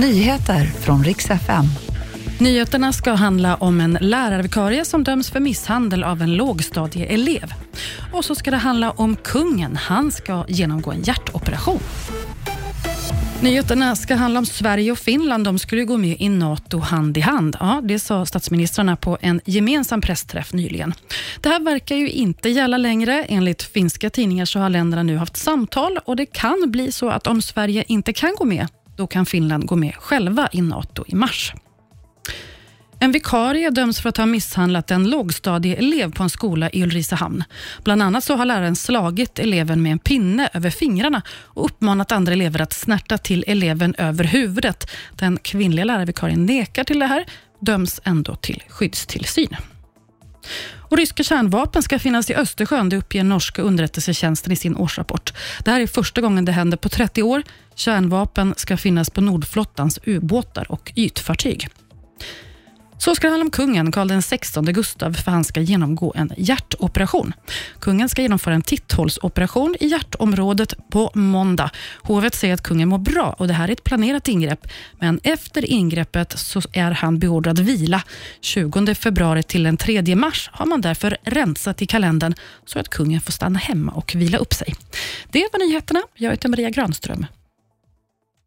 Nyheter från riks FM. Nyheterna ska handla om en lärarvikarie som döms för misshandel av en lågstadieelev. Och så ska det handla om kungen. Han ska genomgå en hjärtoperation. Nyheterna ska handla om Sverige och Finland. De skulle gå med i NATO hand i hand. Ja, det sa statsministrarna på en gemensam pressträff nyligen. Det här verkar ju inte gälla längre. Enligt finska tidningar så har länderna nu haft samtal och det kan bli så att om Sverige inte kan gå med, då kan Finland gå med själva i NATO i mars. En vikarie döms för att ha misshandlat en lågstadieelev på en skola i Ulricehamn. Bland annat så har läraren slagit eleven med en pinne över fingrarna och uppmanat andra elever att snärta till eleven över huvudet. Den kvinnliga lärarvikarien nekar till det här, döms ändå till skyddstillsyn. Och ryska kärnvapen ska finnas i Östersjön, det uppger norska underrättelsetjänsten i sin årsrapport. Det här är första gången det händer på 30 år. Kärnvapen ska finnas på Nordflottans ubåtar och ytfartyg. Så ska det handla om kungen, Karl XVI Gustav, för han ska genomgå en hjärtoperation. Kungen ska genomföra en titthålsoperation i hjärtområdet på måndag. Hovet säger att kungen mår bra och det här är ett planerat ingrepp, men efter ingreppet så är han beordrad vila. 20 februari till den 3 mars har man därför rensat i kalendern så att kungen får stanna hemma och vila upp sig. Det var nyheterna. Jag heter Maria Granström.